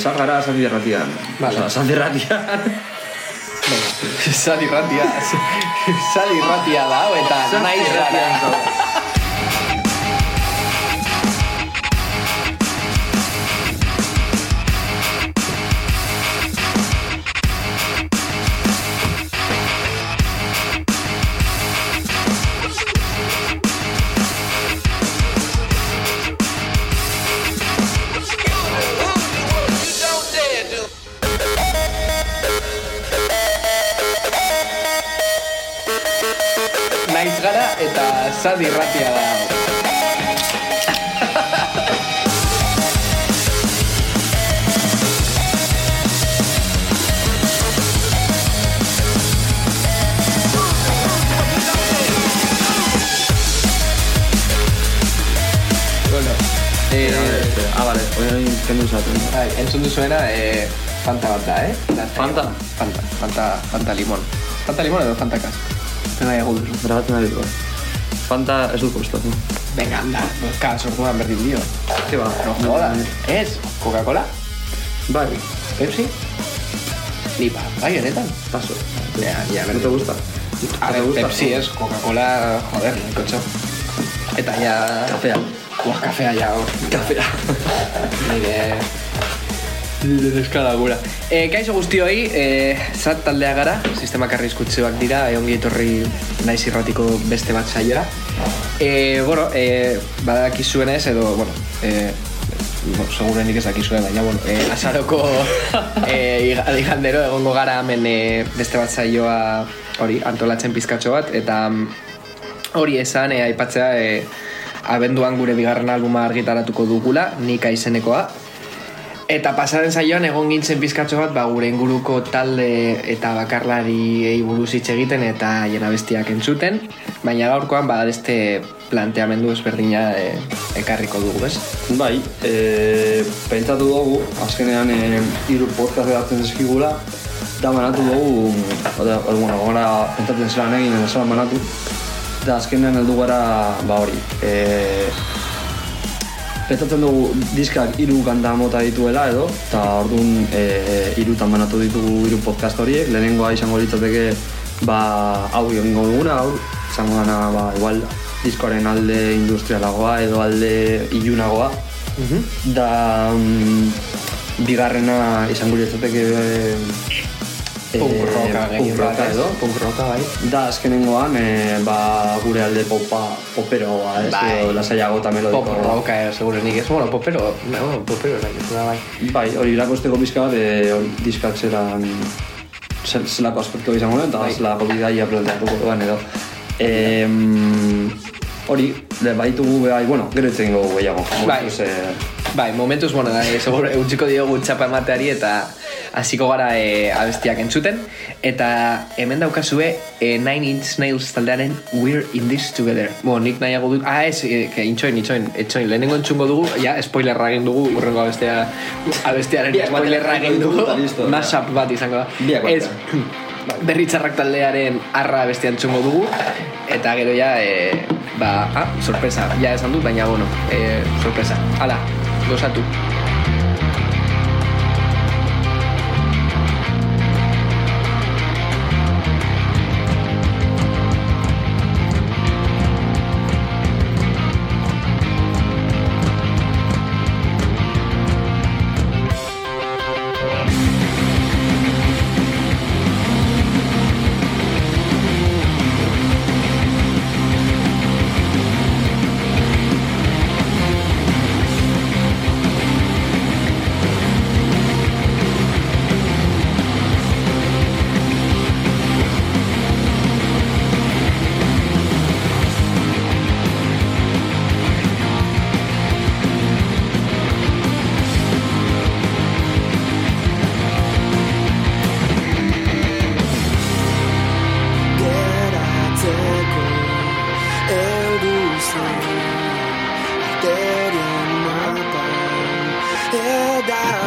zagara zati erratian. Vale. Osa, zati erratian. Sali ratia, sali ratia da, eta naiz gara. Sali ratia. Bueno, eh, Ah, vale, orain kendu zaten. bai, entzun duzuena, eh, Fanta bat da, eh? Fanta? Fanta, Fanta, Fanta limon. Fanta limon edo Fanta kas? Zena duzu. Grabatzen ari dut. Fanta ez dut kostatu. Venga, anda, ka, sortuan berdin dio. Ke ba, No joda, ez, Coca-Cola? Bai, Pepsi? Nipa, bai, honetan? paso. Ja, ja, ¿No te gusta? A ¿No te ver? Pepsi es Coca-Cola, joder, nahikotxo. Eta ja... Kafea. Buah, kafea ja hor. Kafea. Nire... Nire eskala gura. E, kaixo guztioi, e, zat taldea gara, sistema karrizkutzeoak dira, e, ongi etorri naiz irratiko beste bat saiora. E, bueno, e, badakizuenez, edo, bueno, e, bueno, segurenik ez dakizuen, baina, bueno, e, azaroko e, iga- igandero egongo gara hemen e, beste bat saioa hori, antolatzen pizkatxo bat, eta mm, hori esan, e, aipatzea, e, abenduan gure bigarren albuma argitaratuko dugula, nika izenekoa, Eta pasaren saioan egon gintzen pizkatxo bat ba, gure inguruko talde eta bakarlari buruz hitz egiten eta jena bestiak entzuten. Baina gaurkoan ba, beste planteamendu ezberdina e, ekarriko dugu, ez? Bai, e, pentsatu dugu, azkenean e, hiru podcast edatzen zizkigula, da manatu dugu, ode, ode, bueno, gara pentsatzen zelan egin, zelan manatu, eta azkenean heldu gara, ba hori, e, pentsatzen dugu diskak hiru kanta mota dituela edo, eta orduan e, hirutan banatu ditugu hiru podcast horiek, lehenengoa izango litzateke ba, hau egingo duguna, hau, izango dana, ba, igual, diskoaren alde industrialagoa edo alde ilunagoa, da mm, bigarrena izango litzateke Punk rocka punk gehien rocka edo, Punk rocka, bai. Da, azkenengoan, e, ba, gure alde popa, poperoa, ez? Bai. Edo lasaiago eta melodiko. Pop rocka, eh, segurenik ez. Bueno, popero, no, popero da bai. Bai, hori irakosteko pizka bat, e, diskak zelan zel- zelako aspektu izango den, eta Bai. zelako bidaia planteatuko duen edo. E, hori, le, baitugu, bai, bueno, gero itzen dugu gehiago. Bai. Momentuz, e, Bai, momentuz, bueno, da, eh, segur, eutxiko diogu txapa emateari eta hasiko gara e, abestiak entzuten. Eta hemen daukazue e, Nine Inch Nails taldearen We're in this together. Bueno, nik nahiago dut... Ah, ez, e, intxoin, intxoin, etxoin. Lehenengo entzungo dugu, ja, spoilerra egin dugu, urrengo abestea, abestearen Biak spoilerra egin dugu. Mashup bat izango da. Biak Ez, berritzarrak taldearen arra bestia entzungo dugu. Eta gero ja, e, ba, ah, sorpresa, ja esan dut, baina, bueno, e, sorpresa. Hala, gozatu.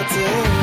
do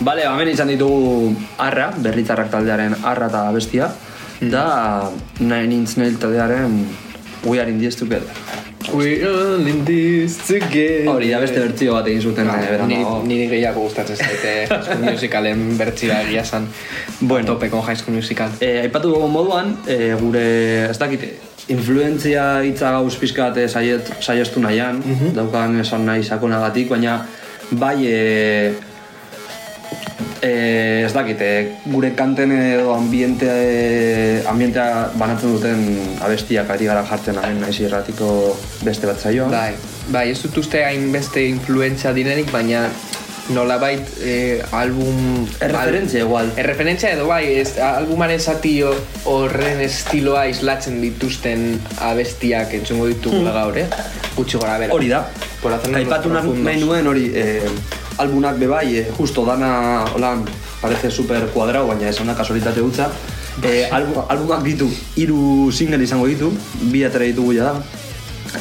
Bale, hemen izan ditugu arra, berritzarrak taldearen arra eta bestia, da Nine Inch Nail taldearen We Are In This Together. We all in this together. Hori da beste bertzio bat egin zuten eh, beran Ni, niri gehiago gustatzen zaite High School Musicalen bertzioa egia zan. Bueno. Tope con High School Musical. E, aipatu dugu moduan, e, gure, ez dakite, influentzia hitza gauz pizka bat saiet, saiestu nahian, daukan esan nahi sakonagatik, baina bai e, e, ez dakite, gure kanten edo ambiente, ambientea banatzen duten abestiak ari gara jartzen hemen naiz irratiko beste bat zaioa. Bai, bai, ez dut uste hainbeste influentzia direnik, baina nolabait eh, album... Erreferentzia igual. Erreferentzia edo bai, ez, albumaren zati ho- horren estiloa islatzen dituzten abestiak entzungo ditugula gaur, eh? Gutxi gora bera. Hori da. Aipatu nahi nuen hori, eh, albunak be bai, eh, justo dana, holan, parece super cuadrado, baina esan da kasualitate hutza. Eh, albu, albumak ditu, hiru single izango ditu, bi atera ditugu ja da.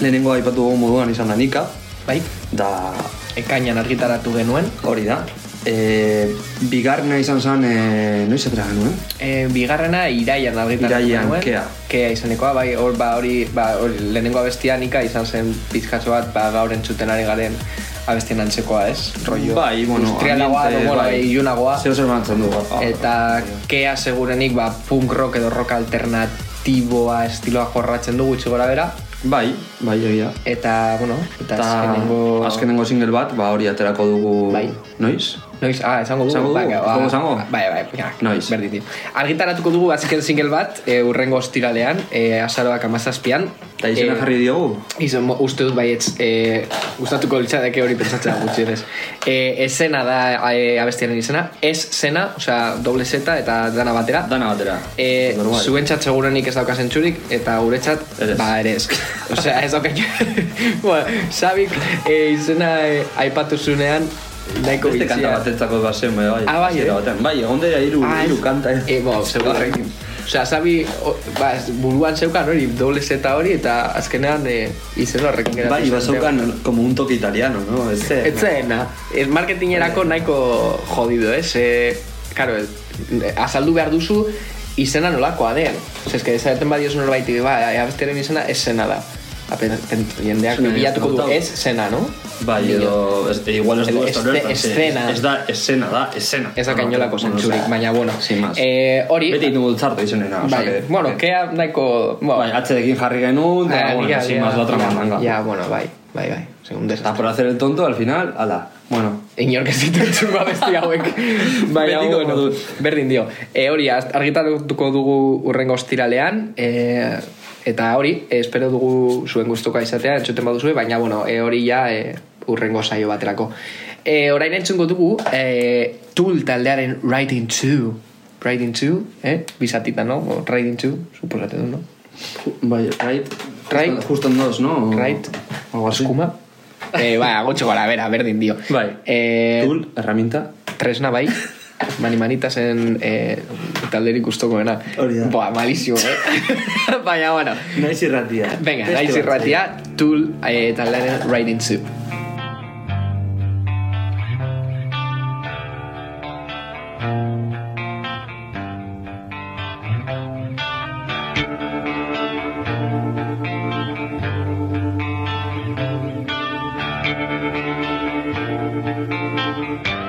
Lehenengo aipatu dugu moduan izan da Nika, Bai, da ekainan argitaratu genuen. hori da. E, bigarrena izan zen, e, noiz atera genuen? E, bigarrena iraian argitaratu Iraian, genuen. kea. Kea izanekoa, bai, hor, ba, hori, ba, hori, lehenengo abestia nika izan zen pizkatxo bat, ba, gaur entzuten ari garen abestien antzekoa, ez? Rollo bai, bueno, industrialagoa, bueno, bai. ilunagoa. Zeo zer banatzen du. ah, Eta kea segurenik, ba, punk rock edo rock alternatiboa estiloa jorratzen du gutxi gora bera. Bai, bai, egia. Eta, bueno, eta Eta azkenengo... azkenengo single bat, ba hori aterako dugu Bai. noiz? Noiz, ah, esango dugu. Esango dugu? Ba, Esango esango? Bai, bai, ja, Noiz. Berdin, tío. Argitaratuko dugu azken single bat, e, urrengo ostiralean, e, azaroak amazazpian. Eta izena Eh, jarri diogu? Izan, uste dut baietz, e, gustatuko litzateke hori pentsatzea gutxienez. E, esena da e, abestiaren izena, ez zena, osea, doble zeta eta dana batera. Dana batera. E, zuentzat segurenik ez dauka zentzurik, eta guretzat, ba ere ez. Osea, ez dauka bueno, Sabik e, izena e, aipatu zunean, nahiko Beste bitxia. kanta batetzako bazen, bai, bai. Ah, bai, eh? batean. Bai, egon dira hiru, Ah, hiru ez- kanta. eh. E, bo, segurrekin. Osea, Sabi, o, ba, ez, buruan zeukan hori, doble zeta hori, eta azkenean e, izen horrekin geratu Bai, zen. bazaukan como un toque italiano, no? Ez zen. Ez zena, ez marketingerako nahiko jodido, ez? E, claro, e, azaldu behar duzu izena nolakoa den. Osea, eske esaten badiozu norbaiti, ba, abestiaren izena ez zena da. Jendeak bilatuko du, ez zena, no? Bai, edo, ez, igual ez du ez da escena. Ez da, escena da, escena. Ez da kainolako Bueno, zentzurik, baina, bueno. Sin más. Eh, hori, Beti dugu txarto izenena, osea bai, que- bueno, kea nahiko... Bai, atzedekin jarri genuen, Ah, eta, bueno, sin más la otra mandanga. Ya, bueno, bai, bai, bai. Segun desastre. por hacer el tonto, al final, ala, bueno. Inork ez ditu entzungo abesti hauek. Baina, bueno, berdin dio. E, hori, argitaratuko dugu urrengo ostiralean, e, eta hori, e, espero dugu zuen gustuko izatea, entzuten baduzue, baina, bueno, e, hori ja e, urrengo saio baterako. E, orain entzungo dugu, e, Tool taldearen Riding 2. Riding 2, eh? Bizatita, no? O, Riding 2, suposate du, no? Bai, right. Right. Justo, justo en dos, ¿no? Right. Así. Eskuma. Eh, ba, gotxo gara, bera, berdin dio. Bai. Eh, Tool, herramienta. tresna bai, mani manitasen eh, talderik gustokoena. Hori da. Boa, malísimo, eh? Baina, bueno. Naiz irratia. Venga, naiz irratia, Tool eh, taldearen Riding Soup. Thank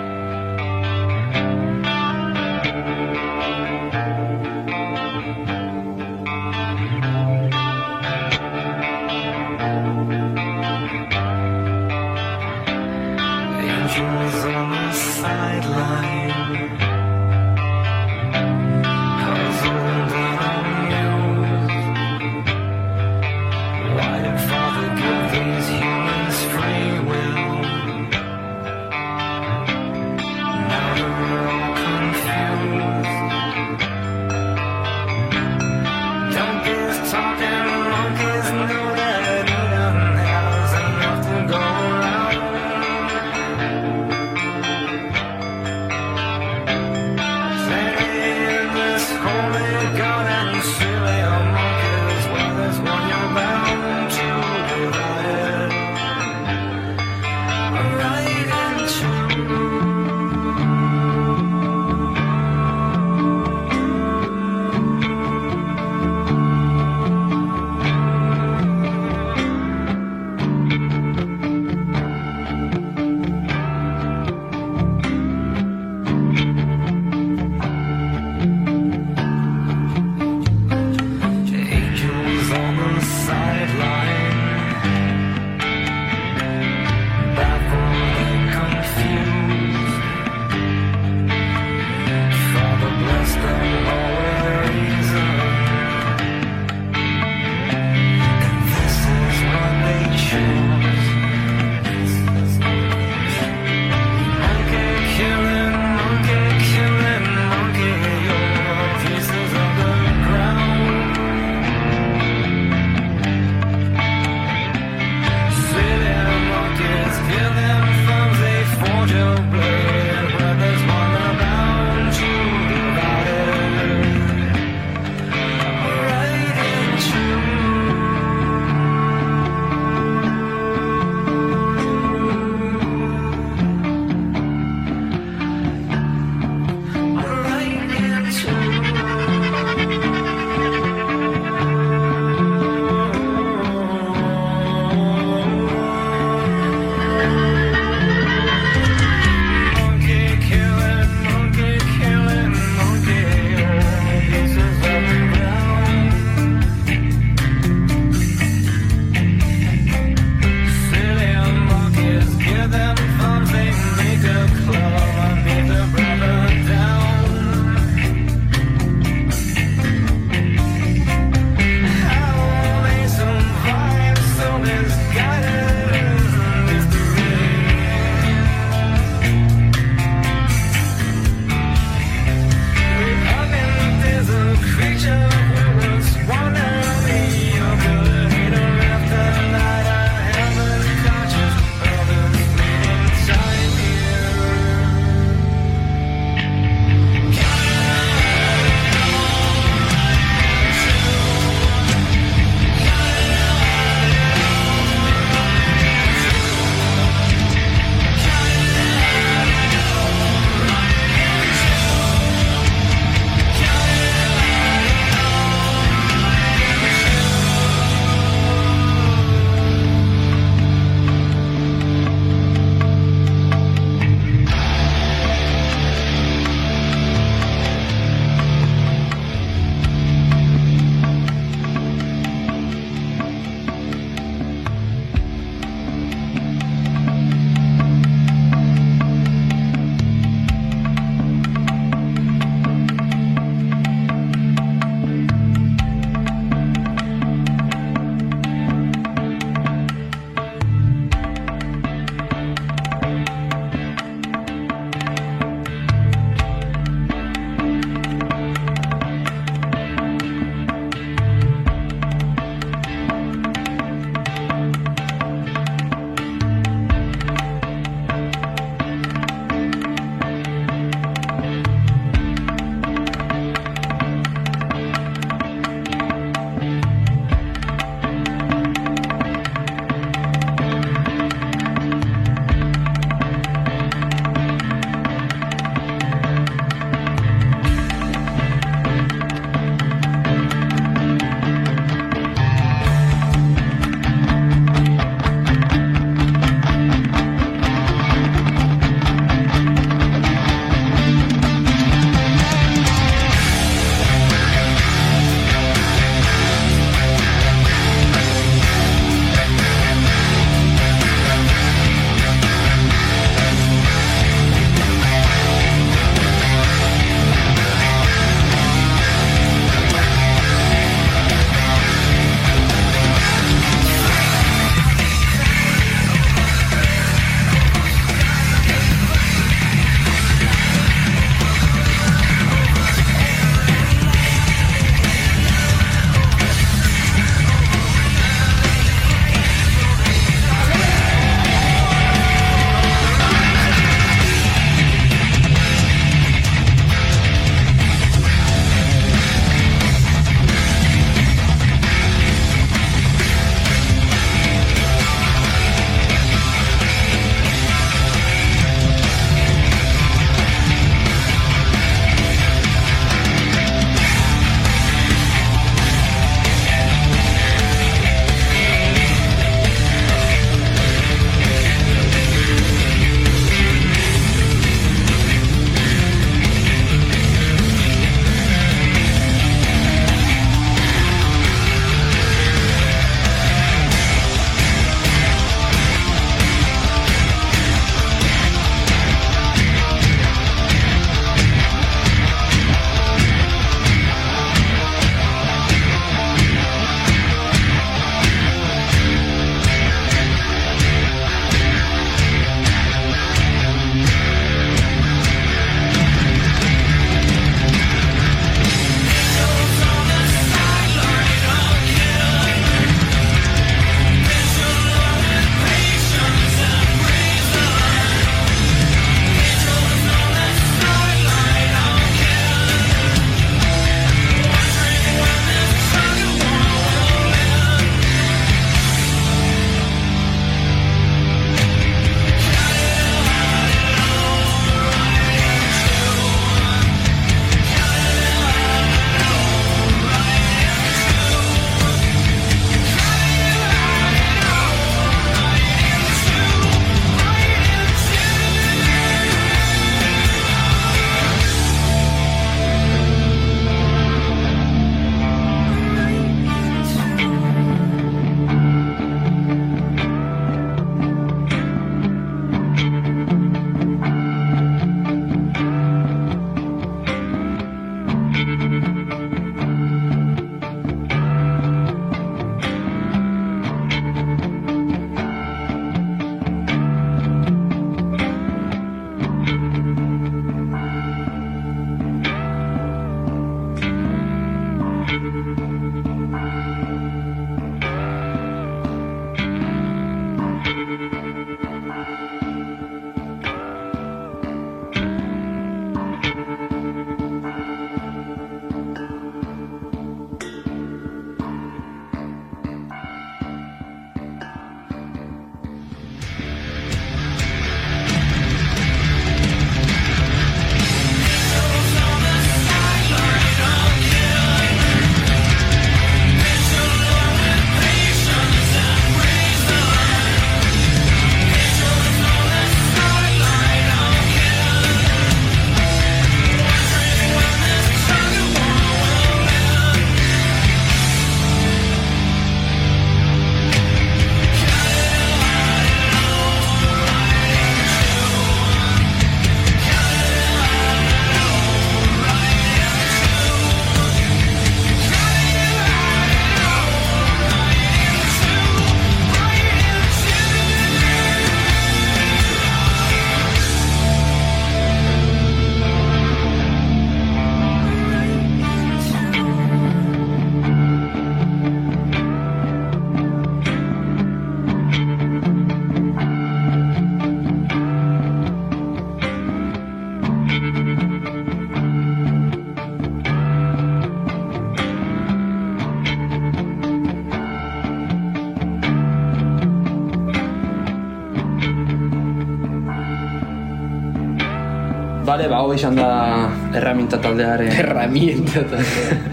hau izan da erraminta taldearen Herramienta.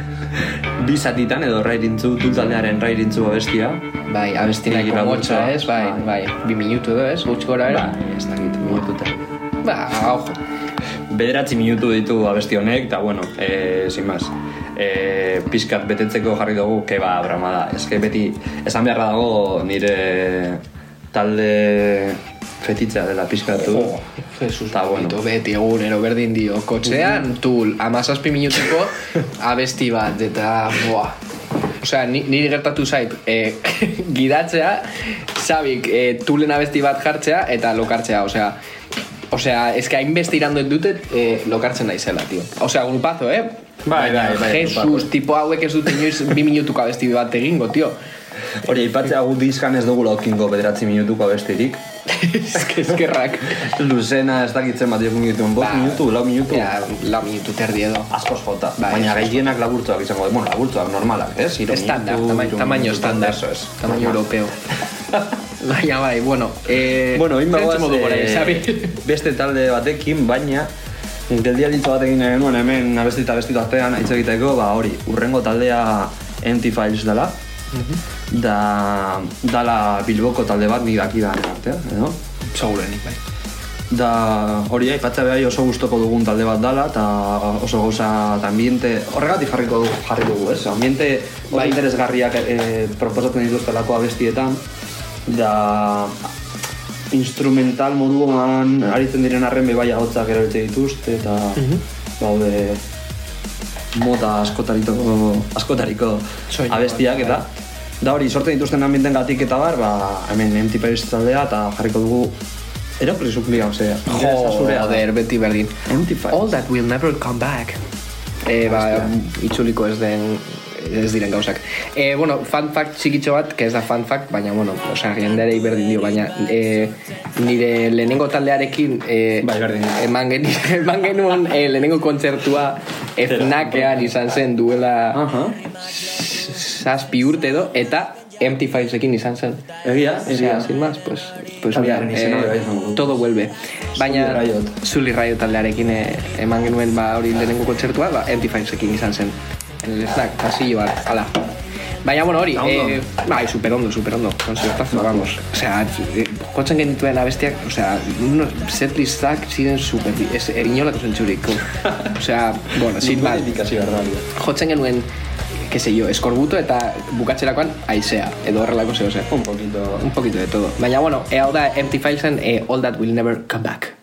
bi zatitan edo rairintzu, tu taldearen rairintzu abestia. bai, abestinak Bi motxa, ez? Bai, bai. Bi minutu edo, ez? Gutx gora era. Ba, ez dakit, minututa. Ba, ojo. Bederatzi minutu ditu abesti honek, eta bueno, e, sin más. E, pizkat betetzeko jarri dugu, ke ba, brama da. Ez que beti, esan beharra dago nire talde fetitzea dela pizkatu. Jo, Jesus, Eta, bueno. beti egunero berdin dio. Kotxean, tul, amazazpi minutuko abesti bat, eta, boa. Osea, ni, niri gertatu zait, e, gidatzea, sabik, e, tulen abesti bat jartzea, eta lokartzea, osea, Osea, es que hainbeste irandoen dute eh, lokartzen naizela, tío. Osea, grupazo, eh? Bai, bai, bai, Jesus, tipo hauek ez dute inoiz bi minutuko abesti bat egingo, tío. Hori, aipatzea gu diskan ez dugu laukingo bederatzi minutuko abestirik. Eske, eskerrak. Luzena ez dakitzen bat jokin dituen, bost Ba, minutu, lau minutu. Ja, lau minutu terdi edo. Askoz jota. Bai, Baina askoz gehienak laburtzuak izango, bueno, laburtzuak normalak, ez? Hiru Estándar, minutu, tama hiru tamaño minutu, estándar. Eso es. Tamaño europeo. Baina bai, bueno. Eh, Bueno, egin bagoaz, modu gora, eh, beste talde batekin, baina geldialditzo bat egin genuen hemen abesti eta abesti artean hitz egiteko, ba hori, urrengo taldea Empty Files dela, Mhm. Da, dala Bilboko talde bat, nik dakidan artea, edo? Segurenik, bai. Da hori aipatzea behar oso gustoko dugun talde bat dala eta oso gauza eta ambiente horregatik jarriko dugu, jarri dugu, ez? Ambiente Bai. interesgarriak e, proposatzen dituztelako abestietan da instrumental moduan aritzen diren arren bai ahotzak erabiltzen dituzte eta baude mota askotariko, askotariko Soinu bat, abestiak eta da hori sortzen dituzten ambienten gatik eta bar, ba, hemen empty Paris taldea eta jarriko dugu Eropresuk liga, osea. Joder, beti berdin. Empty Files. All that will never come back. Eh, ba, itzuliko ez den ez diren gauzak. Eh, bueno, fun fact txikitxo bat, que ez da fun fact, baina, bueno, osea, jendearei berdin dio, baina eh, nire lehenengo taldearekin eh, Bai, berdin eman, geni, eman genuen eh, lehenengo kontzertua Fnakean izan zen duela Aha. Zazpi urte edo, eta Empty Filesekin izan zen. Egia, egia. sin más, pues, pues mira, eh, todo vuelve. Baina. Zully Riot taldearekin eh, eman genuen ba hori lehenengo kontzertua, ba, Empty Filesekin izan zen. En el snack, pasillo ala. Baina, bueno, hori, Ondo. eh, bai, superondo, superondo, konzertazo, vamos. O sea, eh, jotzen genituen abestiak, o sea, unos setlistak ziren super, ez, erinolako zentzurik. O sea, bueno, sin da. jotzen genuen que sé yo, eskorbuto eta bukatzerakoan aizea, edo horrelako zeo ze. Un poquito... Un poquito de todo. Baina, bueno, e hau da Empty Filesen e All That Will Never Come Back.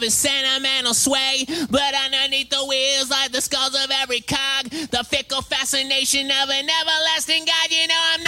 His sentimental sway. But underneath the wheels, like the skulls of every cog, the fickle fascination of an everlasting God. You know I'm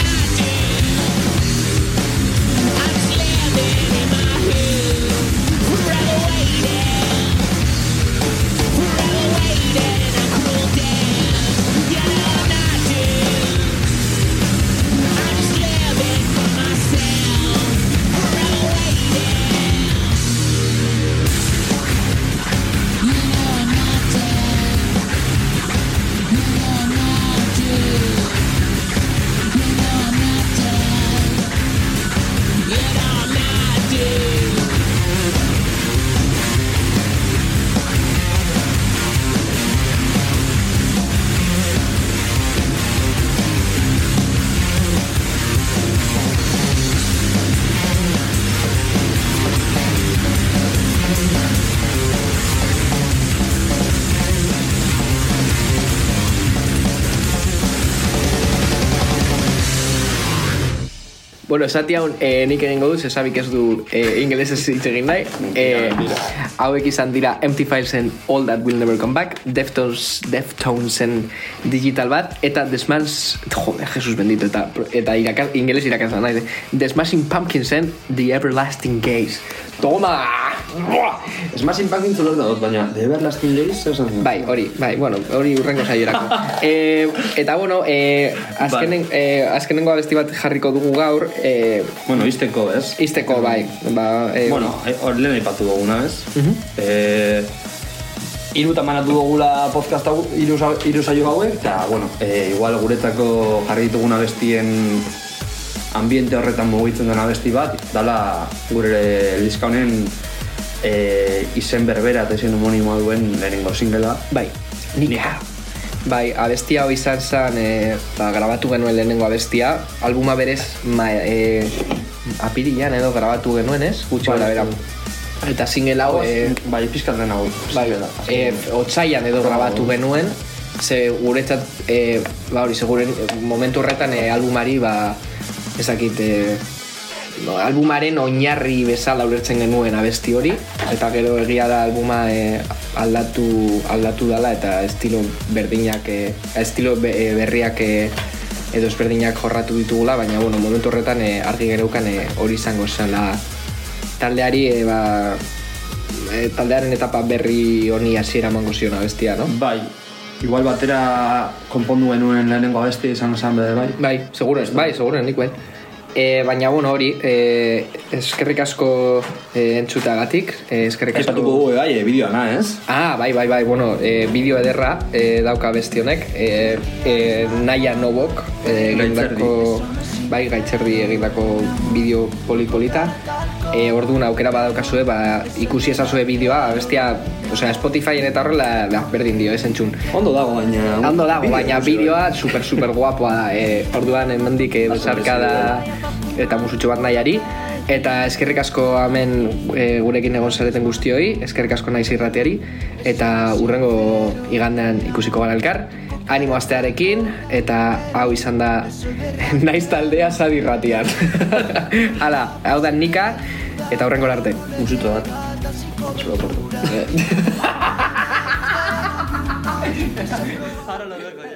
Bueno, esati hau eh, nik egingo dut, zesabik ez du eh, ingelesez hitz egin nahi. Eh, hauek izan dira Empty Filesen All That Will Never Come Back, Deftones, Deftonesen digital bat, eta The Smash, joder, Jesus bendito, eta, eta irakaz, ingeles irakazan nahi, The Smashing Pumpkinsen The Everlasting Gaze. Toma! Smashing Pumpkin zulor da dut, baina The Everlasting Days, zer esan zen? Bai, hori, bai, bueno, hori urrengo saiorako. e, eta bueno, e, azkenen, e, azkenengo abesti bat jarriko dugu gaur, e, Bueno, izteko, ez? izteko bai, ba, e, Bueno, hor lehen aipatu duguna, ez? eh, Irutan manatu dugula podcast hau, iru, iru saio hauek, eta, bueno, eh, igual guretzako jarri ditugun abestien ambiente horretan mugitzen den abesti bat, dala gure liska honen eh, izen berbera eta izen homonimoa duen lehenengo singela. bai, nika. Bai, abestia hau izan zen, e, ba, grabatu genuen lehenengo abestia, albuma berez, ma, e, apirilan edo grabatu genuen, ez? Gutxi Bai, gara bera. Eta single hau, e, bai, pizkat den hau. bai, e, otsailan edo grabatu genuen, ze guretzat, e, ba hori, seguren, momentu horretan e, albumari, ba, ezakit, e, no, albumaren oinarri bezala ulertzen genuen abesti hori, eta gero egia da albuma e, aldatu, aldatu dala, eta estilo berdinak, e, estilo be, e, berriak e, edo ezberdinak jorratu ditugula, baina bueno, momentu horretan e, argi gereukan hori izango zela taldeari e, ba, taldearen etapa berri honi hasiera emango zion abestia, no? Bai, igual batera konpondu genuen lehenengo abesti izan zen bede bai. Bai, seguren, bai, seguren, nik bai. E, baina, bueno, hori, e, eskerrik asko e, entzutagatik, e, eskerrik asko... Aipatuko dugu bai, e, bideoana, ez? Ah, bai, bai, bai, bueno, e, bideo ederra e, dauka besti honek, e, e, Naia Nobok e, egindako, bai, gaitzerdi egindako bideo polipolita. E, orduan aukera badaukazue, ba, ikusi ezazue bideoa, bestia, osea, Spotifyen eta horrela, da, berdin dio, ez entzun. Ondo dago, baina... Ondo dago, baina bideoa super super guapoa da. E, orduan hemendik e, besarka da eta musutxo bat nahiari. Eta eskerrik asko hemen e, gurekin egon zareten guztioi, eskerrik asko naiz irratiari, eta urrengo igandean ikusiko gara elkar. Animo astearekin, eta hau izan da naiz taldea zadi irratian. Hala, hau da nika, eta urrengo arte. Musuto bat. Zure